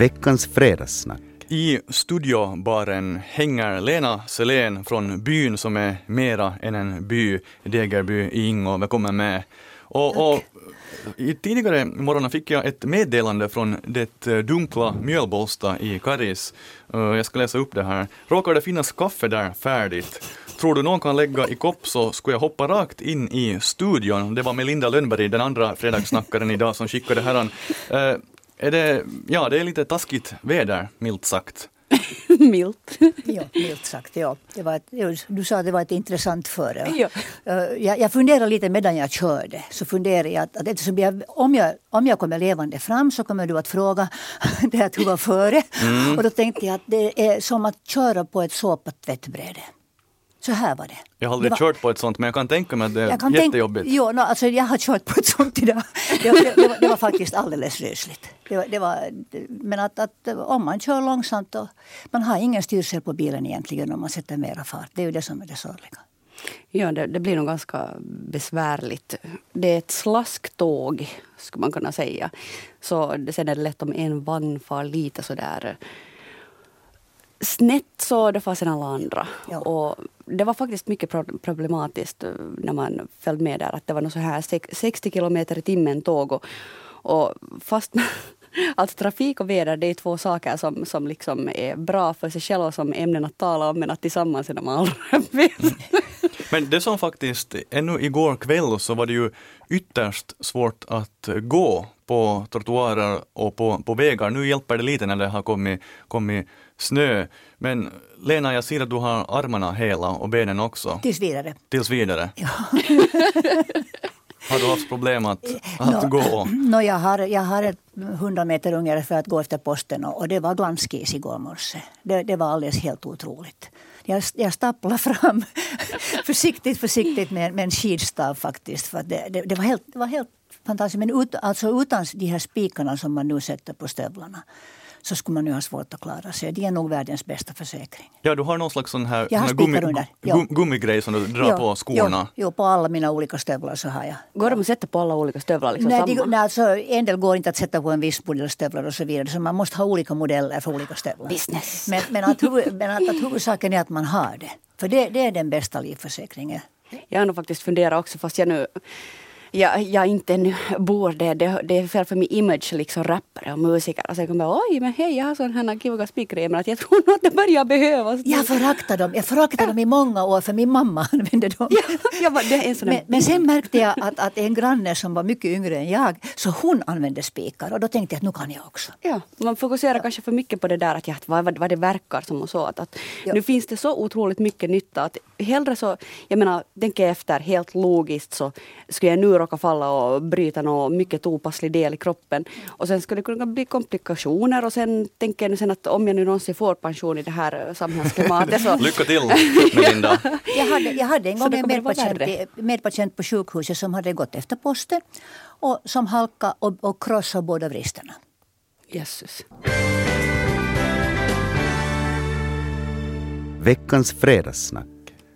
Veckans fredagssnack. I studiobaren hänger Lena Selén från byn som är mera än en by, Degerby i Ingo. Välkommen med. Och, och i tidigare morgon fick jag ett meddelande från det eh, dunkla Mjölbolsta i Karis. Eh, Jag ska läsa upp det här. Råkar det finnas kaffe där färdigt? Tror du någon kan lägga i kopp så skulle jag hoppa rakt in i studion. Det var Melinda Lönnberg, den andra fredagssnackaren idag, som skickade här. Är det, ja, det är lite taskigt väder, milt sagt. Milt. Ja, milt sagt. Ja. Det var ett, du sa att det var ett intressant före. Ja. Eh, Jag, jag funderar lite medan jag körde. Så funderar jag att, att eftersom jag, om, jag, om jag kommer levande fram så kommer du att fråga det här hur var före. Mm. Och då tänkte jag att det är som att köra på ett såpat tvättbräde. Så här var det. Jag har aldrig Det var- kört på ett sånt, men jag kan tänka mig att det är jag kan tänka- jättejobbigt. Jo, no, alltså jag har kört på ett sånt idag. Det, var- det, det, var, det var faktiskt alldeles rysligt. Det var, det var, men att, att om man kör långsamt och man har ingen styrsel på bilen egentligen om man sätter mera fart. Det är ju det som är det sorgliga. Ja, det, det blir nog ganska besvärligt. Det är ett slasktåg, skulle man kunna säga. Så det, sen är det lätt om en vagn far lite sådär snett så det far sen alla andra. Ja. Och det var faktiskt mycket pro- problematiskt eh, när man följde med där. Att det var något så här sex- 60 kilometer i timmen tåg. Och, och fast Alltså trafik och väder det är två saker som, som liksom är bra för sig själva som ämnen att tala om men att tillsammans är de allra bäst. Men det som faktiskt, ännu igår kväll så var det ju ytterst svårt att gå på trottoarer och på, på vägar. Nu hjälper det lite när det har kommit, kommit snö. Men Lena, jag ser att du har armarna hela och benen också, Tills vidare. tills vidare. Ja. Har du haft problem att, att Nå, gå? nå, jag, har, jag har ett 100 meter ungefär för att gå efter posten och, och det var glanskis igår morse. Det, det var alldeles helt otroligt. Jag, jag stapplade fram försiktigt, försiktigt med, med en skidstav faktiskt. För det, det, det, var helt, det var helt fantastiskt. Men ut, alltså utan de här spikarna som man nu sätter på stövlarna så skulle man nu ha svårt att klara sig. Det är nog världens bästa försäkring. Ja, du har någon slags sån här, sån här spikar under, ja. gum, gummigrej som du drar på skorna. Jo, jo, på alla mina olika stövlar så har jag. Går de att sätta på alla olika stövlar liksom Nej, samma? de, nej, alltså, en del går inte att sätta på en viss modell stövlar och så vidare. Så man måste ha olika modeller för olika stövlar. Business. Men, men, att, huvud, men att, att huvudsaken är att man har det. För det, det är den bästa livförsäkringen. Jag har nog faktiskt funderat också fast jag nu jag, jag inte ännu bor där. Det, det är fel för min image, liksom rappare och musiker. Alltså jag kommer bara, oj men hej jag har sån här kiva spikgrejer men att jag tror nog att det börjar behövas. Jag föraktar dem. Jag föraktar dem i många år för min mamma använde dem. Ja, jag bara, det är en sån Men, men sen märkte jag att, att en granne som var mycket yngre än jag, så hon använde spikar och då tänkte jag att nu kan jag också. Ja, man fokuserar kanske för mycket på det där att ja, vad, vad, vad det verkar som och så. Att, att Ja. Nu finns det så otroligt mycket nytta att hellre så, jag menar, tänker jag efter helt logiskt så skulle jag nu råka falla och bryta någon mycket opasslig del i kroppen och sen skulle det kunna bli komplikationer och sen tänker jag nu sen att om jag nu någonsin får pension i det här eh, samhällsklimatet så Lycka till Melinda! Jag hade, jag hade en gång en medpatient, medpatient på sjukhuset som hade gått efter posten och som halka och, och krossade båda vristerna. Jesus. Veckans fredagssnack.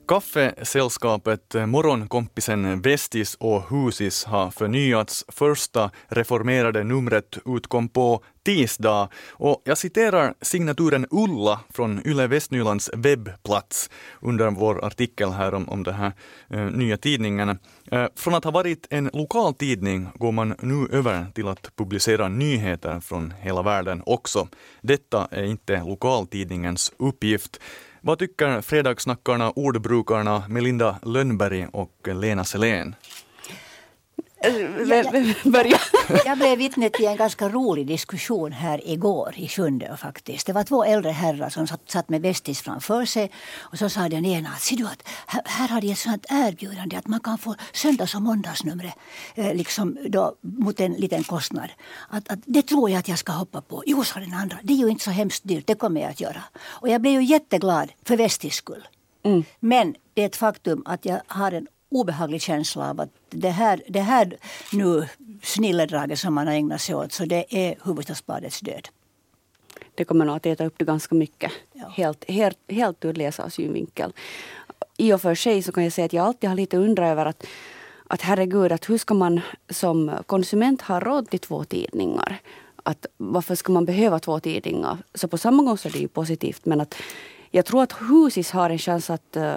Kaffesällskapet Morgonkompisen Vestis och Husis har förnyats. Första reformerade numret utkom på tisdag. Och jag citerar signaturen Ulla från Yle Västnylands webbplats under vår artikel här om, om den här eh, nya tidningen. Eh, från att ha varit en lokal tidning går man nu över till att publicera nyheter från hela världen också. Detta är inte lokaltidningens uppgift. Vad tycker fredagssnackarna, ordbrukarna Melinda Lönnberg och Lena Selén? Börja. Jag blev vittne till en ganska rolig diskussion här igår i Sjunde faktiskt. Det var två äldre herrar som satt, satt med Vestis framför sig och så sa den ena att ser du att här, här har de ett sånt erbjudande att man kan få söndags och måndagsnumret eh, liksom då, mot en liten kostnad. Att, att, det tror jag att jag ska hoppa på. Jo, sa den andra, det är ju inte så hemskt dyrt, det kommer jag att göra. Och jag blev ju jätteglad för Vestis skull. Men det är ett faktum att jag har en obehaglig känsla av att det här, det här nu snilledraget som man har ägnat sig åt, så det är Hufvudstadsbladets död. Det kommer nog att äta upp det ganska mycket. Ja. Helt, helt, helt ur läsarsynvinkel. I och för sig så kan jag säga att jag alltid har lite undrat över att, att herregud, att hur ska man som konsument ha råd till två tidningar? att varför ska man behöva två tidningar? Så på samma gång så är det ju positivt men att jag tror att Husis har en chans att uh,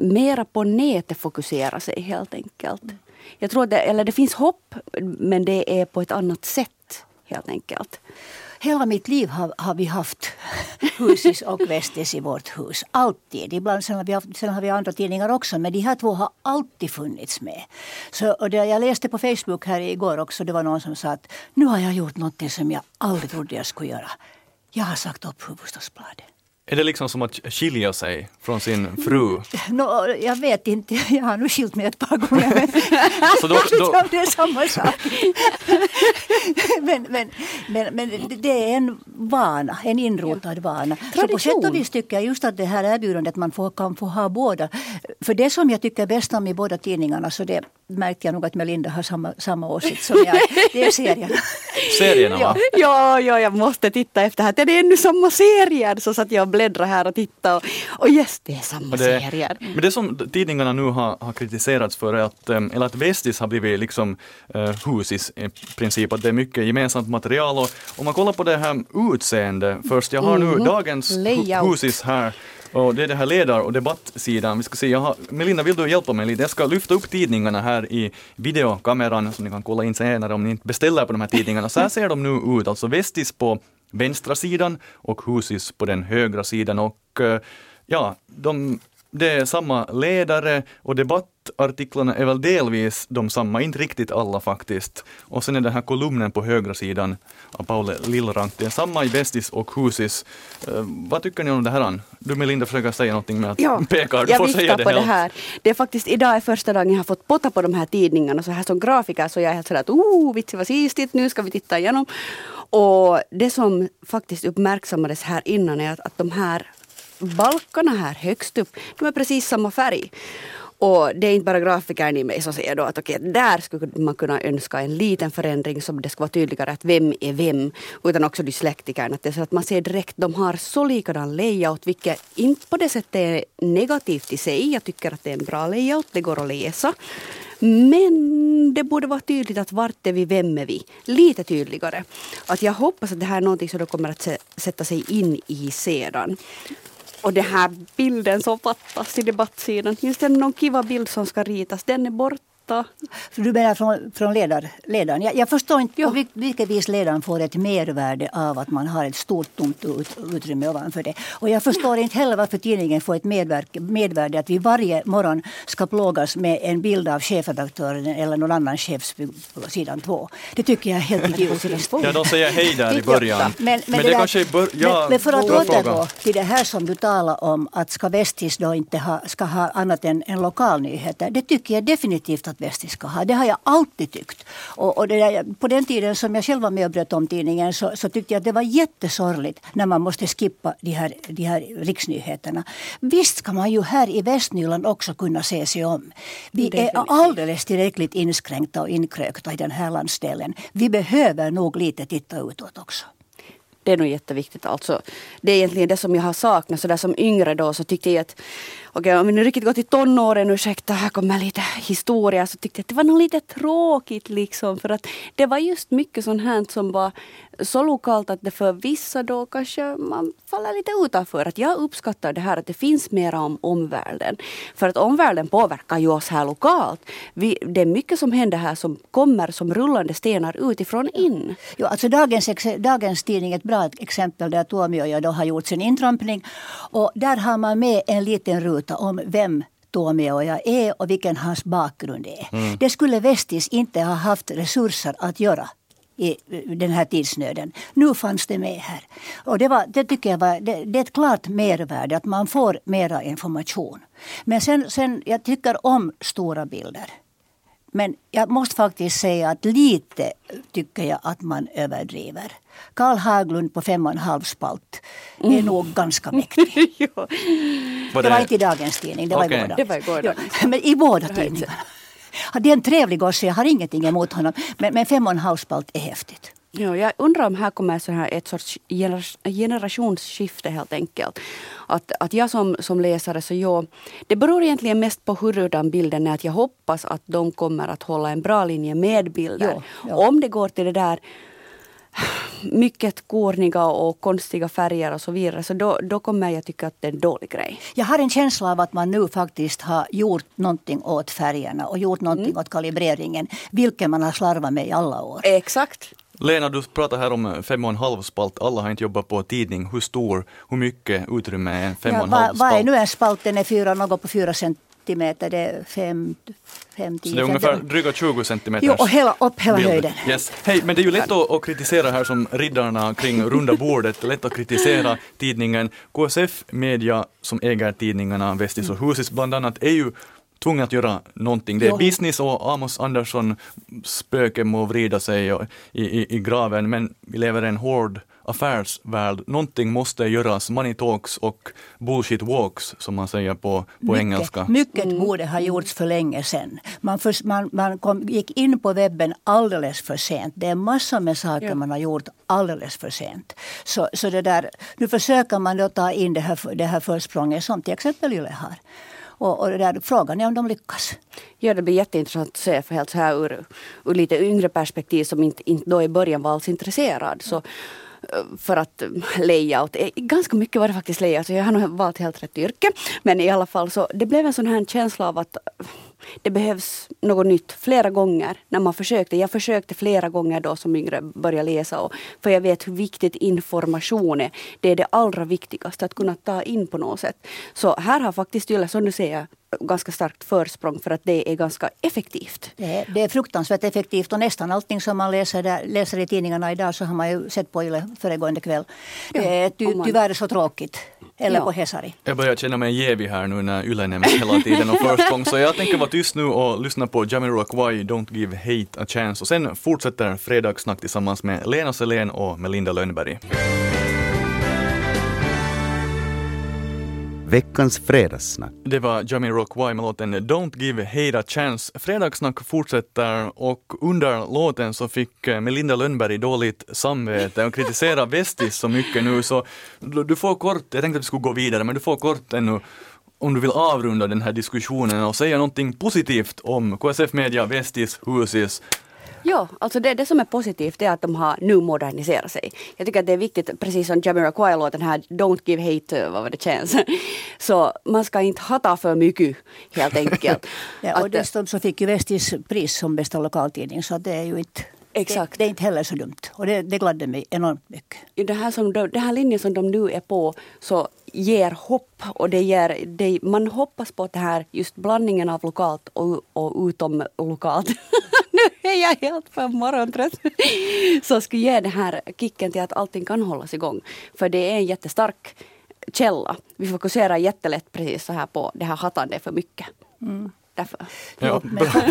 mera på nätet fokusera sig helt enkelt. Jag tror det, eller det finns hopp men det är på ett annat sätt helt enkelt. Hela mitt liv har, har vi haft Husis och Vestis i vårt hus. Alltid. Ibland sen har, vi haft, sen har vi andra tidningar också men de här två har alltid funnits med. Så, och det, jag läste på Facebook här igår också, det var någon som sa att nu har jag gjort något som jag aldrig trodde jag skulle göra. Jag har sagt upp Hufvudstadsbladet. Är det liksom som att skilja sig från sin fru? No, jag vet inte, jag har nog skilt mig ett par gånger. Men Så då, då, det är samma sak. men, men, men, men det är en vana, en inrotad vana. Så på sätt och vis tycker jag just att det här erbjudandet man får, kan få ha båda. För det som jag tycker bäst om i båda tidningarna så det märkte jag nog att Melinda har samma, samma åsikt som jag. Det är serierna. serierna va? Ja, ja, jag måste titta efter här. Det är ännu samma serier. Så satt jag och bläddrade här och tittade. Och, och yes, det är samma det, serier. Men det som tidningarna nu har, har kritiserats för är att, eller att Vestis har blivit liksom uh, Husis i princip. Att det är mycket gemensamt material. Och om man kollar på det här utseendet först. Jag har nu mm. dagens Layout. Husis här. Och det är det här ledar och debattsidan. Vi ska se, jag har, Melinda, vill du hjälpa mig lite? Jag ska lyfta upp tidningarna här i videokameran som ni kan kolla in senare om ni inte beställer på de här tidningarna. Så här ser de nu ut, alltså Vestis på vänstra sidan och Husis på den högra sidan. Och eh, ja, de det är samma ledare och debattartiklarna är väl delvis de samma, inte riktigt alla faktiskt. Och sen är den här kolumnen på högra sidan av Paul Lillrank, det är samma i Bestis och Husis. Uh, vad tycker ni om det här? Du Melinda försöker säga någonting med att ja, peka, du får säga det på helt. det här. Det är faktiskt idag är första dagen jag har fått potta på de här tidningarna så här som grafiker så jag är helt sådär att oh, vitsi vad sistigt, nu ska vi titta igenom. Och det som faktiskt uppmärksammades här innan är att, att de här balkarna här högst upp, de är precis samma färg. Och det är inte bara grafikern i mig som säger då att okej, okay, där skulle man kunna önska en liten förändring som det ska vara tydligare att vem är vem. Utan också dyslektikern. Att det är så att man ser direkt, de har så likadan layout vilket inte på det sättet är negativt i sig. Jag tycker att det är en bra layout, det går att läsa. Men det borde vara tydligt att vart är vi, vem är vi? Lite tydligare. Att jag hoppas att det här är någonting som de kommer att sätta sig in i sedan. Och den här bilden som fattas i debattsidan. Just det, någon kiva bild som ska ritas, den är borta berätta. Du menar från, från ledar, ledaren? Jag, jag förstår inte på vilket vis ledaren får ett mervärde av att man har ett stort tomt ut, utrymme ovanför det. Och jag förstår inte heller varför tidningen får ett medverk, medvärde att vi varje morgon ska plågas med en bild av chefredaktören eller någon annan chef på sidan två. Det tycker jag är helt idiotiskt. Ja, de säger hej där i början. Men, men, men det, det kanske bör, ja, men, men för att återgå till det här som du talar om att ska Vestis då inte ha, ska ha annat än, än lokalnyheter. Det tycker jag definitivt att Västi ska ha. Det har jag alltid tyckt. Och, och där, på den tiden som jag själv var med och bröt om tidningen så, så, tyckte jag att det var jättesorgligt när man måste skippa de här, de här riksnyheterna. Visst ska man ju här i Västnyland också kunna se sig om. Vi är alldeles tillräckligt inskränkta och inkrökta i den här landsdelen. Vi behöver nog lite titta utåt också. Det är nog jätteviktigt. Alltså, det är egentligen det som jag har saknat. Så där som yngre då så tyckte jag att okej, om vi nu riktigt går till tonåren, ursäkta, här kommer lite historia, så tyckte jag att det var nog lite tråkigt liksom. För att det var just mycket sånt här som var så lokalt att det för vissa då kanske man faller lite utanför. Att jag uppskattar det här att det finns mer om omvärlden. För att omvärlden påverkar ju oss här lokalt. Vi, det är mycket som händer här som kommer som rullande stenar utifrån in. Jo, alltså dagens, dagens tidning är ett bra exempel där Tuomioja då har gjort sin intrampning. Och där har man med en liten ruta om vem Tuomioja är och vilken hans bakgrund är. Mm. Det skulle Vestis inte ha haft resurser att göra i den här tidsnöden. Nu fanns det med här. Och det, var, det tycker jag var, det, det är ett klart mervärde att man får mera information. Men sen, sen, jag tycker om stora bilder. Men jag måste faktiskt säga att lite tycker jag att man överdriver. Karl Haglund på fem och en halv spalt är mm. nog ganska mäktig. det var inte i dagens tidning, det var okay. i båda. Det var i båda. Men i båda tidningarna. Det är en trevlig gosse, jag har ingenting emot honom. Men, men fem och en halv spalt är häftigt. Ja, jag undrar om här kommer så här ett sorts generationsskifte helt enkelt. Att, att jag som, som läsare, så jag, det beror egentligen mest på hurdan bilden är. Att jag hoppas att de kommer att hålla en bra linje med bilder. Jo, jo. Om det går till det där mycket korniga och konstiga färger och så vidare. Så då, då kommer jag tycka att det är en dålig grej. Jag har en känsla av att man nu faktiskt har gjort någonting åt färgerna och gjort någonting mm. åt kalibreringen. Vilket man har slarvat med i alla år. Exakt. Lena, du pratar här om fem och en halv spalt. Alla har inte jobbat på tidning. Hur stor, hur mycket utrymme är en fem ja, och en halv spalt? Vad är nu en spalt? Den är fyra, något på fyra centimeter. Det är fem, fem tio, Så det är ungefär dryga 20 centimeter. Jo, och hela, upp hela bild. höjden. Yes. Hej, men det är ju lätt att, att kritisera här som riddarna kring runda bordet. Lätt att kritisera tidningen. KSF Media som äger tidningarna Vestis och Husis bland annat är ju tvungna att göra någonting. Det är business och Amos Andersson spöke må vrida sig i, i, i graven, men vi lever i en hård affärsvärld. Någonting måste göras, money talks och bullshit walks som man säger på, på mycket, engelska. Mycket mm. borde ha gjorts för länge sedan. Man, för, man, man kom, gick in på webben alldeles för sent. Det är massor med saker ja. man har gjort alldeles för sent. Så, så det där, nu försöker man då ta in det här, det här försprånget som till exempel Yle har. Och, och där, frågan är om de lyckas. Ja, det blir jätteintressant att se för helt så här ur, ur lite yngre perspektiv som inte, inte då i början var alls intresserad. Så, för att layout, eh, ganska mycket var det faktiskt layout, så alltså, jag har nog valt helt rätt yrke. Men i alla fall så det blev en sån här känsla av att eh, det behövs något nytt flera gånger när man försökte. Jag försökte flera gånger då som yngre börja läsa och, för jag vet hur viktigt information är. Det är det allra viktigaste att kunna ta in på något sätt. Så här har faktiskt Yle, som du säger, ganska starkt försprång för att det är ganska effektivt. Det är, det är fruktansvärt effektivt och nästan allting som man läser, där, läser i tidningarna idag så har man ju sett på Yle föregående kväll. Ja, det är ty, man... tyvärr så tråkigt. Eller ja. på Hesari. Jag börjar känna mig jävig här nu när Yle nämns hela tiden och försprång så jag tänker vara tyst nu och lyssna på Jamiroquai Don't Give Hate a Chance och sen fortsätter Fredagssnack tillsammans med Lena Selén och Melinda Lönnberg. Veckans fredagssnack. Det var Jamiroquai med låten Don't give hate a chance. Fredagssnack fortsätter och under låten så fick eh, Melinda Lönnberg dåligt samvete och kritiserar Vestis så mycket nu så du får kort, jag tänkte att vi skulle gå vidare, men du får kort ännu om du vill avrunda den här diskussionen och säga någonting positivt om KSF Media, Vestis, Husis, Ja, alltså det, det som är positivt är att de har nu moderniserat sig. Jag tycker att det är viktigt, precis som Jamiroquai-låten här, Don't give hate, vad var det chance. Så man ska inte hata för mycket helt enkelt. ja, och dessutom så fick ju Vestis pris som bästa lokaltidning så det är ju inte Exakt. Det, det, är inte heller så dumt och det, det gladde mig enormt mycket. I det här, som de, här linjen som de nu är på så ger hopp och det ger, det, man hoppas på att det här just blandningen av lokalt och, och utom lokalt nu är jag helt för morgontrött. Så skulle ge den här kicken till att allting kan hållas igång. För det är en jättestark källa. Vi fokuserar jättelätt precis så här på det här hattandet för mycket. Mm. Därför. Ja.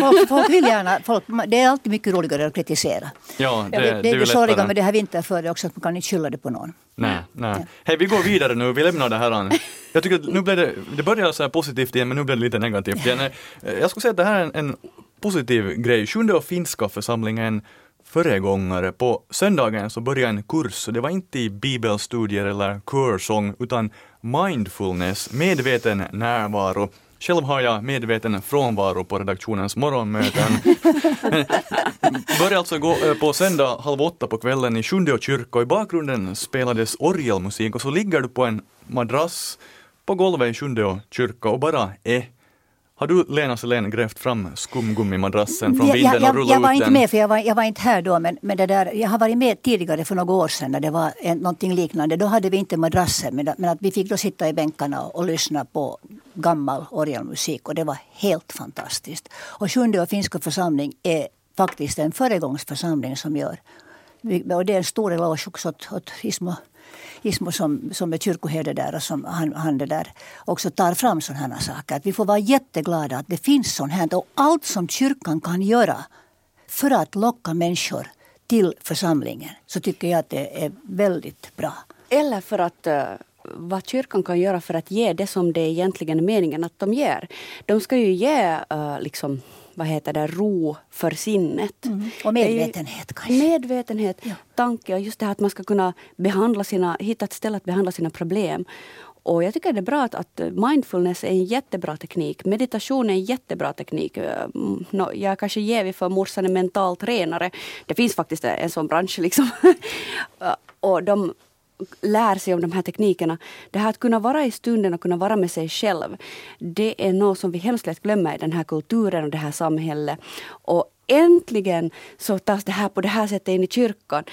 folk, folk, vill gärna, folk, det är alltid mycket roligare att kritisera. Ja, det, det, det är det sorgliga med det här vinterföret också, att man kan inte skylla det på någon. Nej, nej. Ja. Hej, vi går vidare nu, vi lämnar det här. Jag tycker att nu blev det, det började så här positivt igen, men nu blev det lite negativt igen. Jag skulle säga att det här är en, en positiv grej. Sjunde och finska församlingen föregångare. På söndagen så började en kurs, det var inte i bibelstudier eller körsång, utan mindfulness, medveten närvaro. Själv har jag medveten frånvaro på redaktionens morgonmöten. Började alltså gå eh, på söndag halv åtta på kvällen i Sjundeå kyrka och i bakgrunden spelades orgelmusik och så ligger du på en madrass på golvet i Sjundeå kyrka och bara är har du, Lena Selén, grävt fram skumgummimadrassen från vinden jag, jag, och rullat Jag var ut inte med, för jag var, jag var inte här då, men, men det där, jag har varit med tidigare för några år sedan när det var en, någonting liknande. Då hade vi inte madrasser, men, men att vi fick då sitta i bänkarna och, och lyssna på gammal orgelmusik och det var helt fantastiskt. Och Sjunde och finska församling är faktiskt en föregångsförsamling som gör och det är en stor eloge också åt, åt Ismo Ismo som, som är kyrkoherde där och som han, han det där också tar fram sådana här saker. Att vi får vara jätteglada att det finns sånt här. Och allt som kyrkan kan göra för att locka människor till församlingen så tycker jag att det är väldigt bra. Eller för att eh, vad kyrkan kan göra för att ge det som det egentligen är meningen att de ger. De ska ju ge eh, liksom vad heter det, ro för sinnet. Mm. Och medvetenhet kanske. Medvetenhet, ja. tanke och just det här att man ska kunna behandla sina, hitta ett ställe att behandla sina problem. Och jag tycker det är bra att, att mindfulness är en jättebra teknik. Meditation är en jättebra teknik. Eh, no, jag är kanske jävig för morsan är mental tränare. Det finns faktiskt en sån bransch. Liksom. och de lär sig om de här teknikerna. Det här att kunna vara i stunden och kunna vara med sig själv. Det är något som vi hemskt lätt glömmer i den här kulturen och det här samhället. Och äntligen så tas det här på det här sättet in i kyrkan.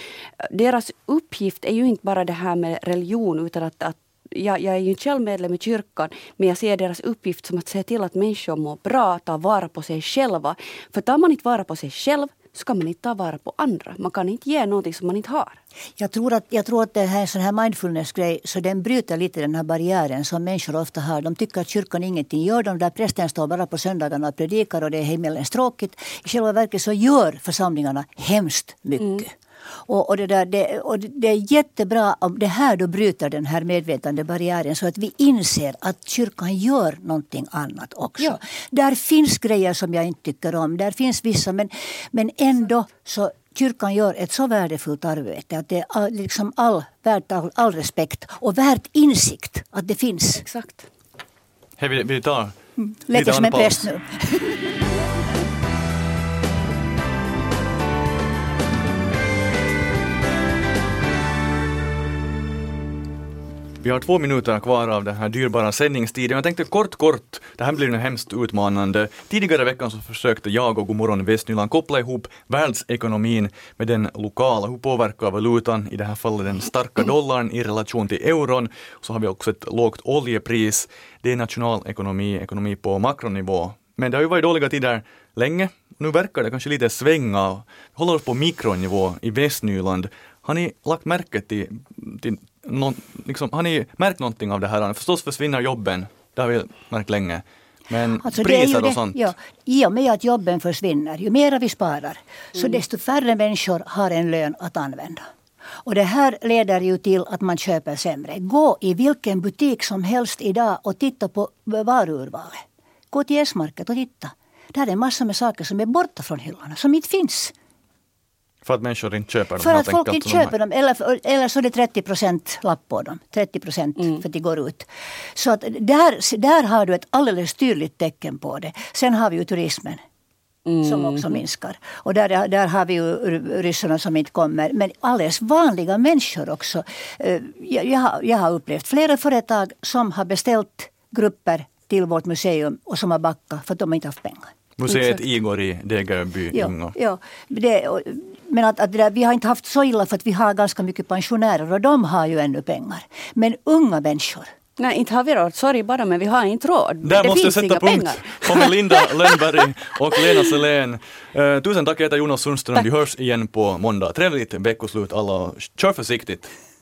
Deras uppgift är ju inte bara det här med religion utan att, att jag, jag, är ju inte själv medlem i kyrkan, men jag ser deras uppgift som att se till att människor mår bra, ta vara på sig själva. För tar man inte vara på sig själv så kan man inte ta vara på andra. Man kan inte ge någonting som man inte har. Jag tror att, jag tror att det här, sån här mindfulness-grej så den bryter lite den här barriären som människor ofta har. De tycker att kyrkan ingenting gör. De där prästen står bara på söndagarna och predikar och det är himmelens tråkigt. I själva verket så gör församlingarna hemskt mycket. Mm. Och, och, det, där, det, och det är jättebra om det här då bryter den här medvetandebarriären så att vi inser att kyrkan gör någonting annat också. Ja. Där finns grejer som jag inte tycker om. Där finns vissa men, men ändå så kyrkan gör ett så värdefullt arbete att det är liksom all, värt all, all respekt och värt insikt att det finns. Exakt. Hej, vi, vi tar mm. Leker som en präst nu. Vi har två minuter kvar av den här dyrbara sändningstiden. Jag tänkte kort, kort, det här blir nu hemskt utmanande. Tidigare i veckan så försökte jag och Godmorgon Västnyland koppla ihop världsekonomin med den lokala. Hur påverkar valutan, i det här fallet den starka dollarn i relation till euron? Så har vi också ett lågt oljepris. Det är nationalekonomi, ekonomi på makronivå. Men det har ju varit dåliga tider länge. Nu verkar det kanske lite svänga. Vi håller oss på mikronivå i Västnyland. Har ni lagt märke till, till no, liksom, har ni märkt någonting av det här? Förstås försvinner jobben, det har vi märkt länge. Men alltså priser och sånt? Ja, I och med att jobben försvinner, ju mer vi sparar, så mm. desto färre människor har en lön att använda. Och det här leder ju till att man köper sämre. Gå i vilken butik som helst idag och titta på varuurvalet. Gå till S-market och titta. Där är massa med saker som är borta från hyllorna, som inte finns. För att människor inte köper dem? För att folk inte köper dem. Eller, eller så är det 30 procent lapp på dem. 30 procent mm. för att de går ut. Så att där, där har du ett alldeles tydligt tecken på det. Sen har vi ju turismen. Mm. som också minskar. Och där, där har vi ju ryssarna som inte kommer. Men alldeles vanliga människor också. Eh, jag, jag, har, jag har upplevt flera företag som har beställt grupper till vårt museum och som har backat för att de inte haft pengar. Museet Igor i Degerby, ja, ja, det, men att, att där, vi har inte haft så illa för att vi har ganska mycket pensionärer och de har ju ännu pengar. Men unga människor Nej, inte har vi råd. Sorry bara, men vi har inte råd. Där det måste jag sätta punkt pengar. på Melinda Lönnberg och Lena Selén. Uh, tusen tack, jag heter Jonas Sundström. Tack. Vi hörs igen på måndag. Trevligt veckoslut alla. Kör försiktigt.